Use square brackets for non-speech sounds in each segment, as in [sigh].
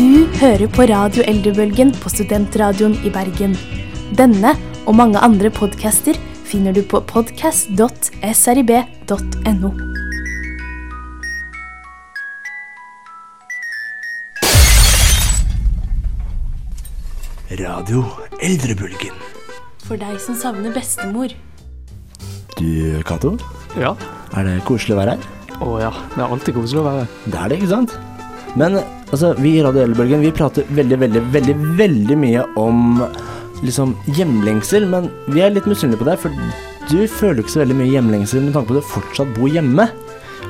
Du hører på Radio Eldrebølgen på Studentradioen i Bergen. Denne og mange andre podcaster finner du på podcast.srib.no. Radio Eldrebølgen. For deg som savner bestemor. Du, Cato, Ja. er det koselig å være her? Å ja. Det er alltid koselig å være her. Det er det, ikke sant? Men altså, vi i Radio Elbølgen vi prater veldig, veldig, veldig, veldig mye om liksom hjemlengsel, men vi er litt misunnelige på deg, for du føler ikke så veldig mye hjemlengsel med tanke på at du fortsatt bor hjemme.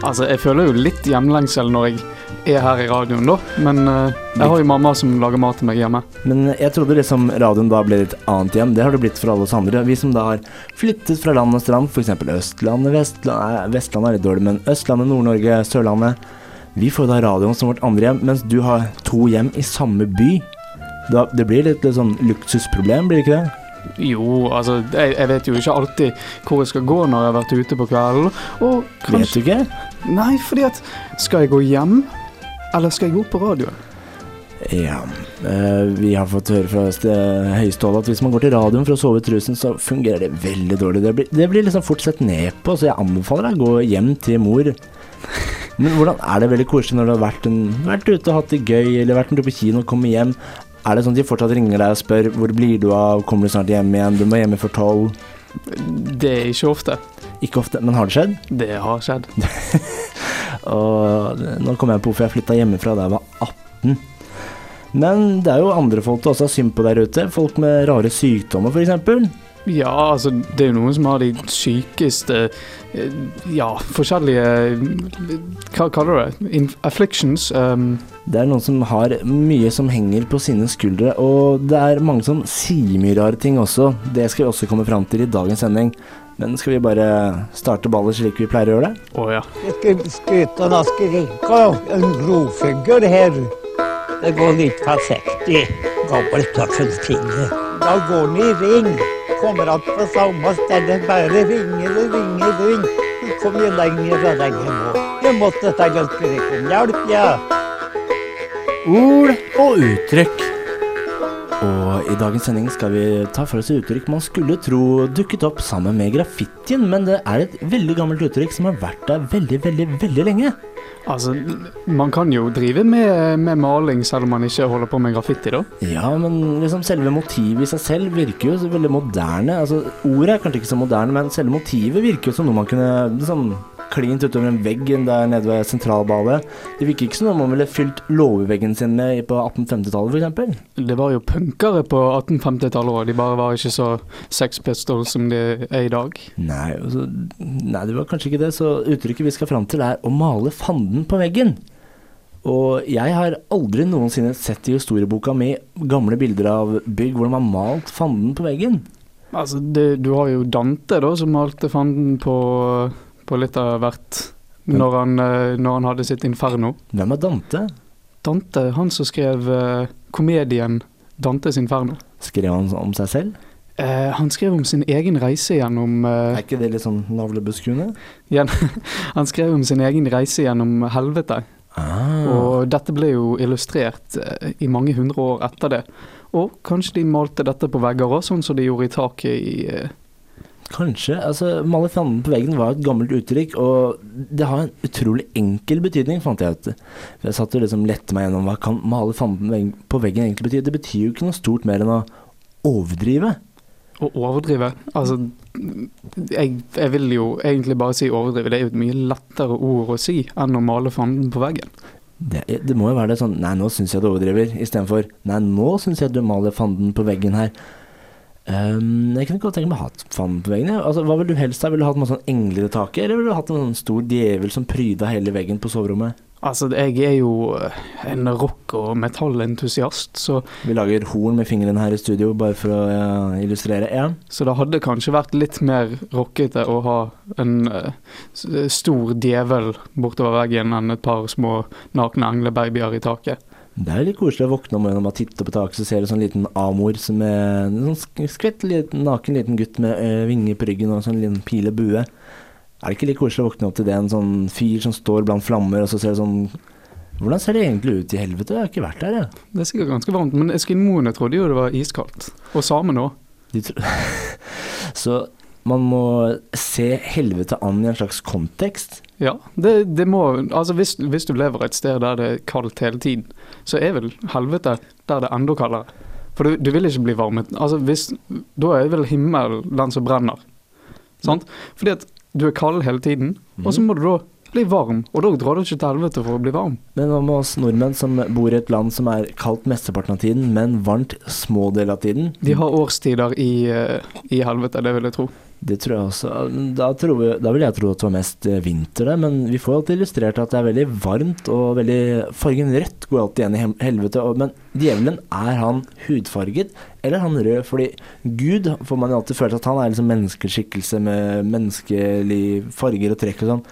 Altså, jeg føler jo litt hjemlengsel når jeg er her i radioen, da. Men uh, jeg har jo mamma som lager mat til meg hjemme. Men jeg trodde liksom radioen da ble litt annet hjem. Det har det blitt for alle oss andre. Vi som da har flyttet fra land og strand, f.eks. Østlandet, Vestlandet, Vestlandet er litt dårlig, men Østlandet, Nord-Norge, Sørlandet. Vi får da radioen som vårt andre hjem, mens du har to hjem i samme by. Da, det blir litt, litt sånn luksusproblem, blir det ikke det? Jo, altså, jeg, jeg vet jo ikke alltid hvor jeg skal gå når jeg har vært ute på kvelden. Og Vet du ikke? Nei, fordi at Skal jeg gå hjem, eller skal jeg gå på radioen? Ja, eh, vi har fått høre fra st- at hvis man går til radioen for å sove i trusen, så fungerer det veldig dårlig. Det blir, det blir liksom fort sett ned på, så jeg anbefaler deg å gå hjem til mor. Men hvordan er det veldig koselig når du har vært, en, vært ute og hatt det gøy, eller vært en tur på kino og kommet hjem? Er det sånn at de fortsatt ringer deg og spør hvor blir du av, kommer du snart hjem igjen, du må hjemme for tolv? Det er ikke ofte. Ikke ofte, men har det skjedd? Det har skjedd. [laughs] Og nå kommer jeg på hvorfor jeg flytta hjemmefra da jeg var 18. Men det er jo andre folk du også har synd på der ute. Folk med rare sykdommer, f.eks. Ja, altså, det er jo noen som har de sykeste eh, Ja, forskjellige Hva kaller du det? In afflictions. Um, Det er noen som har mye som henger på sine skuldre, og det er mange som sier mye rare ting også. Det skal vi også komme fram til i dagens sending. Men skal vi bare starte ballet slik vi pleier å gjøre det? Å ja. Jeg skal skryte og skrike en grovfugl her. Det går litt forsiktig. Gammelt tøffelfinger. Da går den i ring. Kommer att på samme sted. Bare ringer og ringer og ringer. Så kommer jeg lenger og lenger nå. Jeg måtte og skrike om hjelp, ja. Ord og uttrykk. Og i dagens sending skal vi ta for oss uttrykk man skulle tro dukket opp sammen med graffitien, men det er et veldig gammelt uttrykk som har vært der veldig, veldig, veldig lenge. Altså, man kan jo drive med, med maling selv om man ikke holder på med graffiti, da. Ja, men liksom selve motivet i seg selv virker jo så veldig moderne. Altså, Ordet er kanskje ikke så moderne, men selve motivet virker jo som noe man kunne liksom klint utover en vegg der nede ved sentralbadet. Det virker ikke som noe man ville fylt låveveggen sin med på 1850-tallet, f.eks. Det var jo punkere på 1850-tallet òg, de bare var ikke så Sex Pistols som de er i dag. Nei, altså, nei, det var kanskje ikke det. Så uttrykket vi skal fram til, er å male fanden på veggen. Og jeg har aldri noensinne sett i historieboka mi gamle bilder av bygg hvor de har malt fanden på veggen. Altså, det, du har jo Dante, da, som malte fanden på, på litt av hvert når han, eh, når han hadde sitt inferno. Hvem er Dante? Dante, han som skrev eh, komedien Dantes inferno. Skrev han om seg selv? Eh, han skrev om sin egen reise gjennom eh, Er ikke det litt sånn navlebeskuende? [laughs] Han skrev om sin egen reise gjennom helvete. Ah. Og dette ble jo illustrert eh, i mange hundre år etter det. Og kanskje de malte dette på vegger òg, sånn som de gjorde i taket i eh, Kanskje. altså Male fanden på veggen var et gammelt uttrykk, og det har en utrolig enkel betydning, fant jeg ut. Jeg satt og liksom lette meg gjennom hva kan male fanden på veggen- egentlig bety. Det betyr jo ikke noe stort mer enn å overdrive. å overdrive. Altså, jeg, jeg vil jo egentlig bare si overdrive. Det er jo et mye lettere ord å si enn å male fanden på veggen. Det, det må jo være det sånn Nei, nå syns jeg du overdriver, istedenfor Nei, nå syns jeg du maler fanden på veggen her. Ehm, jeg kunne godt tenke meg å ha hatt fanden på veggen. Altså, hva ville du helst ha? Ville du hatt noen sånn engler i taket, eller ville du hatt en sånn stor djevel som pryda hele veggen på soverommet? Altså, jeg er jo eh, en rock- og metallentusiast, så, Vi lager horn med fingrene her i studio, bare for å ja, illustrere. Ja. så det hadde kanskje vært litt mer rockete å ha en uh, stor djevel bortover veggen enn et par små nakne englebabyer i taket. Det er litt koselig å våkne om morgenen og bare titte på taket, så ser du sånn liten amor som er en sånn skvett liten, naken liten gutt med ø, vinger på ryggen og sånn liten pil og bue. Er det ikke litt koselig å våkne opp til det, en sånn fyr som står blant flammer, og så ser du sånn Hvordan ser det egentlig ut i helvete? Jeg har ikke vært der, jeg. Det er sikkert ganske varmt, men eskimoene trodde jo det var iskaldt. Og samene òg. [laughs] Så man må se helvete an i en slags kontekst. Ja, det, det må Altså hvis, hvis du lever et sted der det er kaldt hele tiden, så er vel helvete der det er enda kaldere. For du, du vil ikke bli varmet. Altså hvis Da er vel himmel den som brenner. Sant? Fordi at du er kald hele tiden, og så må du da bli varm. Og da drar du ikke til helvete for å bli varm. Men hva med oss nordmenn som bor i et land som er kaldt mesteparten av tiden, men varmt små deler av tiden? De har årstider i, eh, i helvete, det vil jeg tro. Det tror jeg også. Da, tror vi, da vil jeg tro at det var mest eh, vinter men vi får alltid illustrert at det er veldig varmt og veldig Fargen rødt går alltid igjen i helvete, men djevelen, er han hudfarget eller er han rød? Fordi Gud får man jo alltid følt at han er liksom menneskeskikkelse med menneskelig farger og trekk og sånn.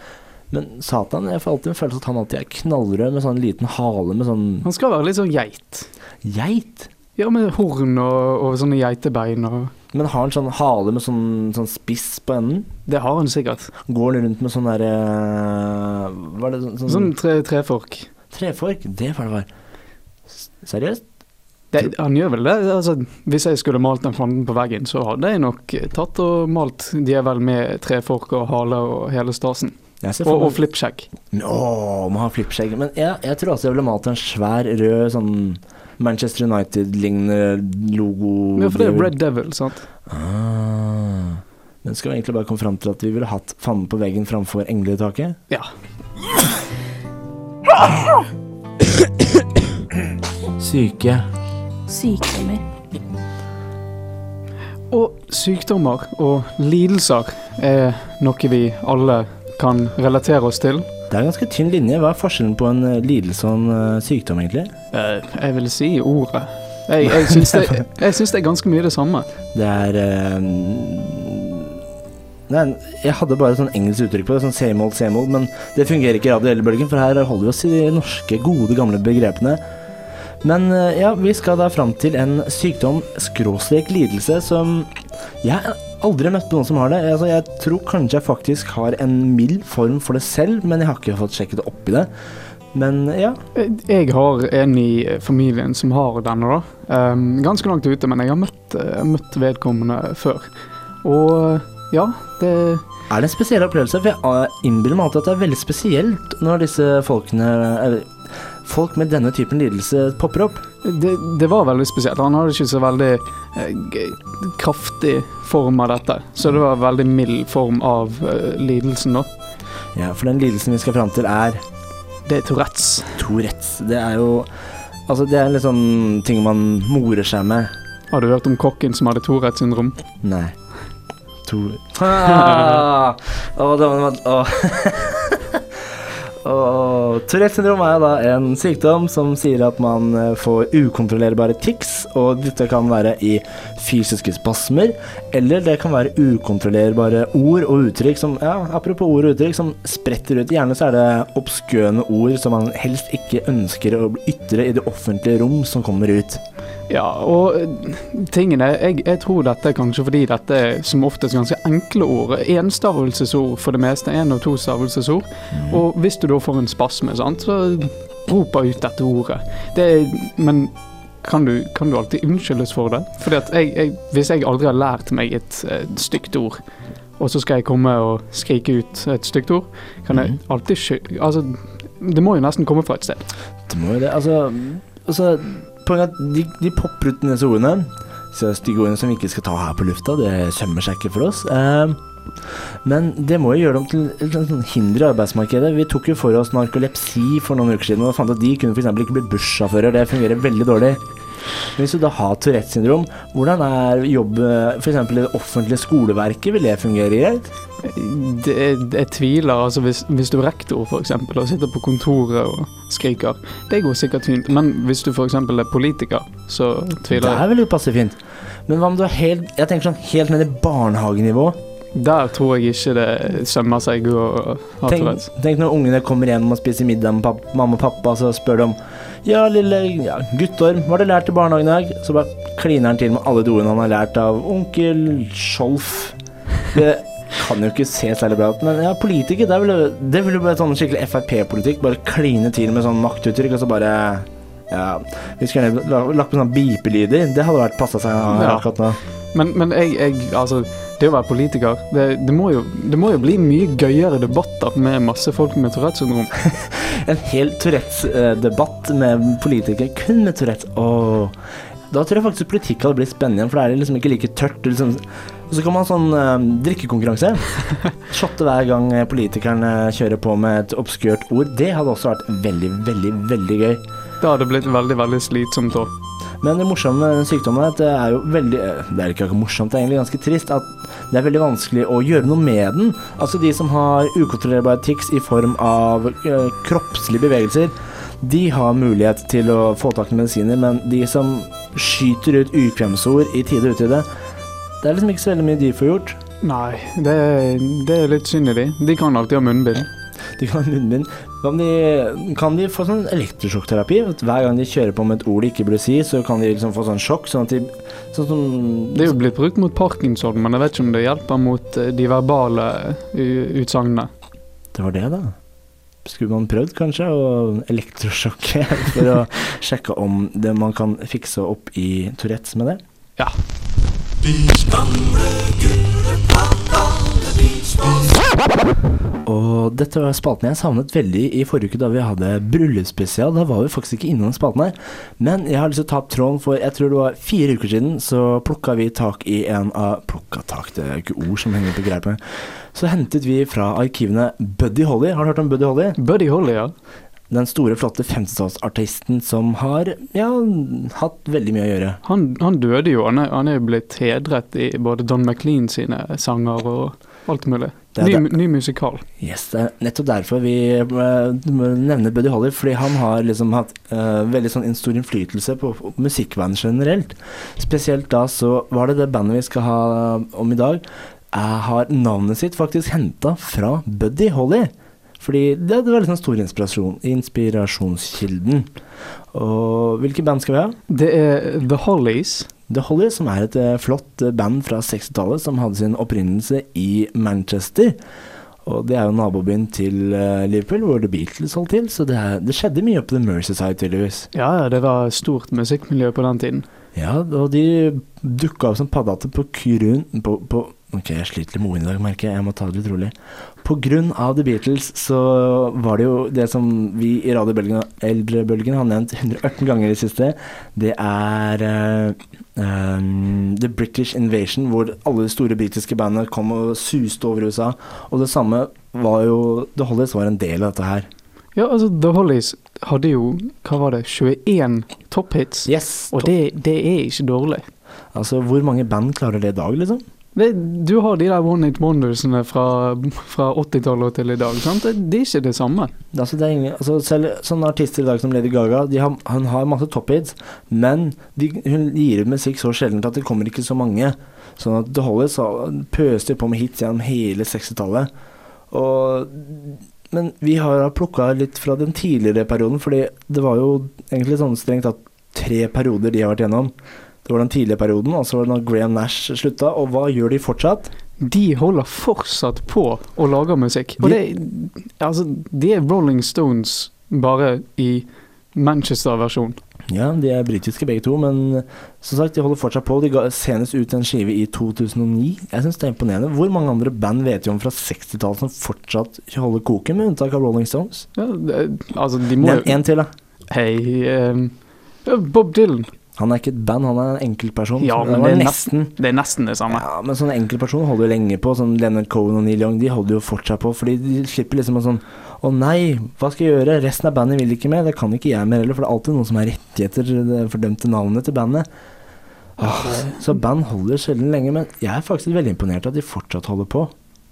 Men Satan, jeg får alltid en følelse at han alltid er knallrød med sånn liten hale med sånn Han skal være litt sånn geit. geit. Ja, med horn og, og sånne geitebein og Men har han sånn hale med sånn, sånn spiss på enden? Det har han sikkert. Går han rundt med sånn derre Hva er det sånn, sånn, Sånn tre, trefork. Trefork? Det var det var. Seriøst? Det, han gjør vel det. Altså, hvis jeg skulle malt den fanden på veggen, så hadde jeg nok eh, tatt og malt djevel med trefork og hale og hele stasen. Jeg ser Og, og flippskjegg. Å, må ha flippskjegg. Men jeg, jeg tror også jeg ville malt en svær rød sånn Manchester United-lignende logo. Ja, for det er Red Devil, sant. Ah. Men skal vi egentlig bare komme fram til at vi ville hatt fanden på veggen framfor engletaket? Ja. Syke. Sykdommer. Og sykdommer og lidelser er noe vi alle kan relatere oss til. Det er en ganske tynn linje. Hva er forskjellen på en eh, lidelse og en eh, sykdom, egentlig? Uh, jeg vil si ordet. Jeg, jeg syns det, det er ganske mye det samme. Det er uh, Nei, jeg hadde bare sånn engelsk uttrykk på det, sånn same old, same old, men det fungerer ikke i radio bølgen, for her holder vi oss i de norske, gode, gamle begrepene. Men ja, vi skal da fram til en sykdom, skråstrek lidelse, som jeg aldri møtt noen som har det. Altså, jeg tror kanskje jeg faktisk har en mild form for det selv, men jeg har ikke fått sjekket opp i det. Men ja, Jeg har en i familien som har denne, da. Um, ganske langt ute, men jeg har møtt, eh, møtt vedkommende før. Og ja, det er det en spesiell opplevelse? For jeg eh, innbiller meg alltid at det er veldig spesielt når disse folkene, eller folk med denne typen lidelse popper opp. Det, det var veldig spesielt. Han hadde ikke så veldig eh, kraftig form av dette. Så det var en veldig mild form av eh, lidelsen, da. Ja, for den lidelsen vi skal fram til er Det er Tourettes. Tourettes. Det er jo Altså, det er litt sånn ting man morer seg med. Har du hørt om kokken som hadde Tourettes syndrom? Nei. Tour... [laughs] Ah! Å, det var Å. [laughs] Og Tourettes syndrom er da en sykdom som sier at man eh, får ukontrollerbare tics, og dette kan være i fysiske spasmer, eller det kan være ukontrollerbare ord og uttrykk som Ja, apropos ord og uttrykk, som spretter ut. Gjerne så er det obskøne ord som man helst ikke ønsker å ytre i det offentlige rom, som kommer ut. Ja, og eh, tingene jeg, jeg tror dette er kanskje fordi dette er som oftest ganske enkle ord. Enstavelsesord for det meste. Én og to Mm. Og hvis du da får en spasme, sant, så roper ut dette ordet. Det men kan du, kan du alltid unnskyldes for det? Fordi at jeg, jeg, Hvis jeg aldri har lært meg et, et stygt ord, og så skal jeg komme og skrike ut et stygt ord, kan jeg Mhm. alltid sky... Altså, det må jo nesten komme fra et sted. Det må jo det. Altså, altså Poenget at de, de popper ut disse ordene. er stygge ordene som vi ikke skal ta her på lufta. Det sømmer seg ikke for oss. Eh, men det må jo gjøre dem til et sånn hinder i arbeidsmarkedet. Vi tok jo for oss narkolepsi for noen uker siden og fant at de kunne f.eks. ikke bli bussjåfører. Det fungerer veldig dårlig. Hvis du da har Tourettes syndrom, hvordan er jobb f.eks. i det offentlige skoleverket? Vil det fungere greit? Det, jeg tviler. altså Hvis, hvis du er rektor for eksempel, og sitter på kontoret og skriker, det går sikkert fint. Men hvis du f.eks. er politiker, så tviler jeg. er det passe fint. Men hva om du er helt Jeg tenker sånn helt ned i barnehagenivå. Der tror jeg ikke det sømmer seg å ha Tourettes. tenk når ungene kommer hjem og spiser middag med mamma og pappa, så spør de om Ja, lille ja, guttorm, hva har du lært i barnehagen i dag? Så bare kliner han til med alle de ordene han har lært av onkel Skjolf. Det, kan jo ikke se særlig bra ut. Men ja, politiker, det ville det ville jo vært sånn skikkelig Frp-politikk. Bare kline til med sånn maktuttrykk, og så bare Ja, vi skulle gjerne lagt på sånne bipelyder. Det hadde vært passa seg Ja. akkurat nå. Men, men jeg, jeg Altså, det å være politiker, det, det, må jo, det må jo bli mye gøyere debatter med masse folk med Tourettes syndrom. [laughs] En hel Tourettes-debatt med politikere kun med Tourettes. Åh. Da tror jeg faktisk politikk hadde blitt spennende igjen, for det er liksom ikke like tørt. Liksom. Og så kan man ha sånn eh, drikkekonkurranse. [laughs] Shotte hver gang politikerne politikeren eh, kjører på med et obskurt ord. Det hadde også vært veldig, veldig, veldig gøy. Det hadde blitt veldig, veldig slitsomt òg. Men det morsomme med den sykdommen er at det er jo veldig eh, Det er ikke akkurat morsomt, det er egentlig ganske trist at det er veldig vanskelig å gjøre noe med den. Altså de som har ukontrollerbare tics i form av eh, kroppslige bevegelser, de har mulighet til å få tak i medisiner, men de som skyter ut ukvemsord i tide og utide, det er liksom ikke så veldig mye de får gjort. Nei, det, det er litt synd i de. De kan alltid ha munnbind. De kan ha munnbind. Hva om de, kan de få sånn elektrosjokkterapi? At hver gang de kjører på med et ord de ikke burde si, så kan de liksom få sånn sjokk, sånn at de Sånn som Det er jo blitt brukt mot parkinson, men jeg vet ikke om det hjelper mot eh, de verbale utsagnene. Det var det, da. Skulle man prøvd, kanskje, å elektrosjokke [laughs] for å sjekke om det man kan fikse opp i Tourettes med det? Ja. Og dette var spalten jeg savnet veldig i forrige uke da vi hadde bryllupsspesial. Da var vi faktisk ikke innom spalten her. Men jeg har lyst til å ta opp tråden, for jeg tror det var fire uker siden så plukka vi tak i en av Plukka tak, det er ikke ord som henger på greip. Så hentet vi fra arkivene Buddy Holly. Har du hørt om Buddy Holly? Buddy Holly, ja. Den store, flotte 50-tallsartisten som har ja, hatt veldig mye å gjøre. Han, han døde jo. Han er, han er jo blitt hedret i både Don McLean sine sanger og alt mulig. Ny, ny musikal. Yes, det er nettopp derfor vi eh, nevner Buddy Holly, fordi han har liksom hatt uh, veldig sånn stor innflytelse på, på musikkverden generelt. Spesielt da så var det det bandet vi skal ha om i dag, jeg har navnet sitt faktisk henta fra Buddy Holly. Fordi det, det var liksom stor inspirasjon, inspirasjonskilden. Og hvilke band skal vi ha? Det er The Hollies. The Holly, som er et eh, flott eh, band fra 60-tallet som hadde sin opprinnelse i Manchester. Og det er jo nabobyen til eh, Liverpool, hvor The Beatles holdt til. Så det, er, det skjedde mye på The Mercyside, tydeligvis. Ja, det var stort musikkmiljø på den tiden. Ja, og de dukka opp som paddehatter på Kyrun på, på Ok, jeg sliter litt med ordene i dag, merker jeg. Jeg må ta det litt rolig. På grunn av The Beatles så var det jo det som vi i radiobølgen Eldrebølgen har nevnt 118 ganger i det siste. Det er uh, um, The British Invasion, hvor alle de store britiske bandene kom og suste over USA. Og det samme var jo The Hollies var en del av dette her. Ja, altså, The Hollies hadde jo, hva var det, 21 topphits. Yes. Og det, det er ikke dårlig. Altså, hvor mange band klarer det i dag, liksom? Det, du har de der One Hit Wondersene fra, fra 80-tallet til i dag. sant? Det, det er ikke det samme. Altså, det er ingen, altså selv sånne artister i dag som Lady Gaga, de har, hun har masse top-hits, men de, hun gir ut musikk så sjeldent at det kommer ikke så mange. Sånn at The Hollies pøste på med hits gjennom hele 60-tallet. Og Men vi har plukka litt fra den tidligere perioden, fordi det var jo egentlig sånn strengt tatt tre perioder de har vært gjennom. Det var den tidlige perioden, og så var det når Graham Nash slutta. Og hva gjør de fortsatt? De holder fortsatt på å lage musikk. Og det, altså, det er Rolling Stones bare i Manchester-versjon. Ja, de er britiske begge to, men som sagt, de holder fortsatt på. De ga senest ut en skive i 2009. Jeg syns det er imponerende. Hvor mange andre band vet vi om fra 60-tallet som fortsatt holder koken, med unntak av Rolling Stones? Ja, det, altså, de må Nevn en til, da. Hei um, Bob Dylan. Han er ikke et band, han er en enkeltperson. Ja, men det er nesten Det er nesten det samme. ja, men sånne enkeltpersoner holder jo lenge på. Sånn Leonard Cohen og Neil Young De holder jo fortsatt på, fordi de slipper liksom en sånn Å nei, hva skal jeg gjøre? Resten av bandet vil ikke mer. Det kan ikke jeg mer heller, for det er alltid noen som har rettigheter det fordømte navnet til bandet. Åh, så band holder sjelden lenge, men jeg er faktisk veldig imponert at de fortsatt holder på.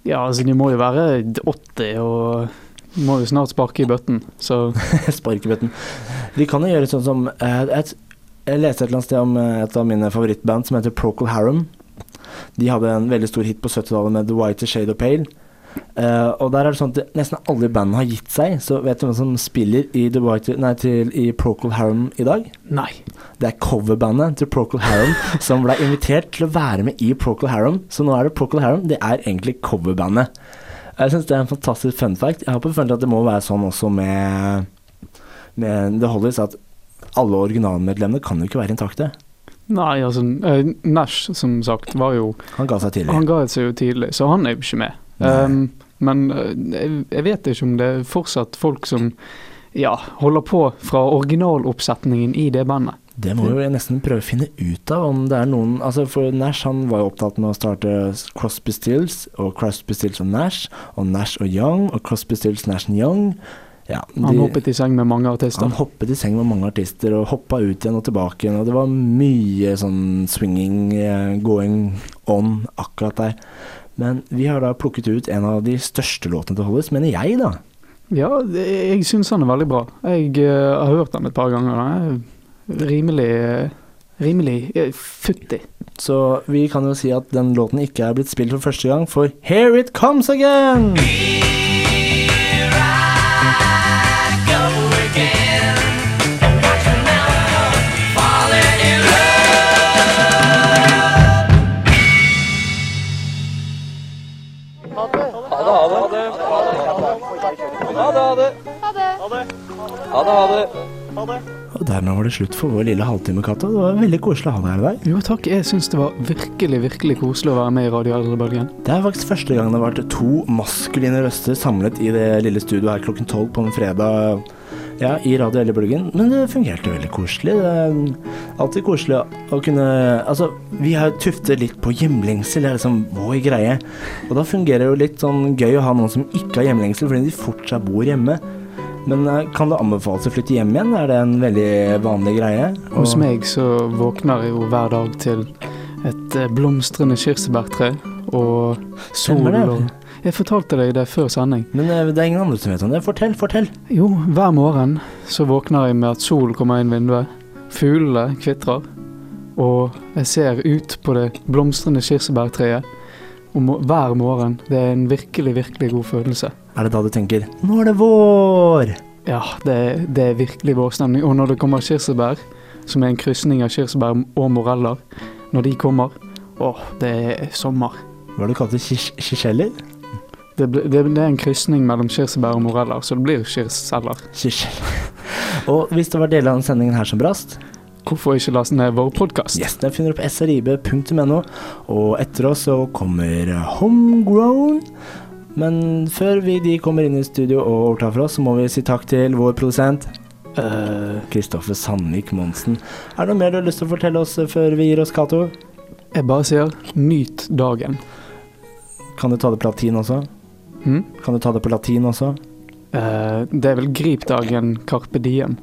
Ja, altså, de må jo være 80 og må jo snart sparke i bøtten, så [laughs] bøtten De kan jo gjøre sånn som uh, et, Jeg leste et eller annet sted om eh, et av mine favorittband som heter Procol Harum. De hadde en veldig stor hit på 70-tallet med The White Shade of Pale. Uh, og der er det sånn at nesten alle bandene har gitt seg. Så vet du hvem som spiller i, The White, nei, til, i Procol Harum i dag? Nei. Det er coverbandet til Procol Harum [laughs] som ble invitert til å være med i Procol Harum. Så nå er det Procol Harum, det er egentlig coverbandet. Jeg syns det er en fantastisk fun fact. Jeg har på følelsen at det må være sånn også med, med The Hollies, at alle originalmedlemmene kan jo ikke være intakte. Nei, altså eh, Nash, som sagt, var jo Han ga seg tidlig. Han ga seg jo tidlig, så han er jo ikke med. Um, men eh, jeg, jeg vet ikke om det er fortsatt folk som ja, holder på fra originaloppsetningen i det bandet. Det må jo jeg nesten prøve å finne ut av om det er noen altså For Nash han var jo opptatt med å starte Crosby Stills og Crosby Stills og Nash, og Nash og Young og Crosby Stills, Nash og Young. Ja, Han hoppet i seng med mange artister. han hoppet i seng med mange artister og hoppa ut igjen og tilbake igjen, og det var mye sånn swinging eh, going on akkurat der. Men vi har da plukket ut en av de største låtene til Hollis, mener jeg, da. Ja, jeg syns han er veldig bra. Jeg uh, har hørt han et par ganger. Er rimelig eh, rimelig uh, futtig. Så vi kan jo si at den låten ikke er blitt spilt for første gang, for Here It Comes Again! Og dermed var det slutt for vår lille halvtime, Katta. Det var veldig koselig å ha deg her i dag. Jo takk, jeg syns det var virkelig, virkelig koselig å være med i Radio Eldrebølgen. Det er faktisk første gang det har vært to maskuline røster samlet i det lille studioet her klokken tolv på en fredag. Ja, i Radio bloggen. Men det fungerte veldig koselig. Det er alltid koselig å, kunne Altså, vi har tuftet litt på hjemlengsel, det er liksom vår greie. Og da fungerer det jo litt sånn gøy å ha noen som ikke har hjemlengsel, fordi de fortsatt bor hjemme. Men eh, kan det anbefales å flytte hjem igjen? Er det en veldig vanlig greie? Hos meg så våkner jeg jo hver dag til et eh, blomstrende kirsebærtre og sol og Jeg fortalte deg det før sending. Men eh, det er ingen andre som vet om det. Fortell, fortell. Jo, hver morgen så våkner jeg med at sol kommer inn vinduet. Fuglene kvitrer. Og jeg ser ut på det blomstrende kirsebærtreet. Og hver morgen. Det er en virkelig, virkelig god følelse. Er det da du tenker 'nå er det vår'? Ja, det, det er virkelig vårstemning. Og når det kommer kirsebær, som er en krysning av kirsebær og moreller, når de kommer Åh, det er sommer. Hva er det du kalte kisjeller? Det, ble- det, det er en krysning mellom kirsebær og moreller, så det blir kirseller. Og hvis det var deler av denne sendingen her som brast, Hvorfor ikke laste ned vår podkast? yes, den finner du på srib.no, og etter oss så kommer Homegrown. Men før vi de kommer inn i studio og overtar for oss, så må vi si takk til vår produsent Kristoffer Kristoffer Sandvik Monsen. Er det noe mer du har lyst til å fortelle oss før vi gir oss, Cato? jeg bare sier nyt dagen. Kan du ta det på latin også? Hm? Kan du ta det på latin også? Uh, det er vel grip dagen carpe diem.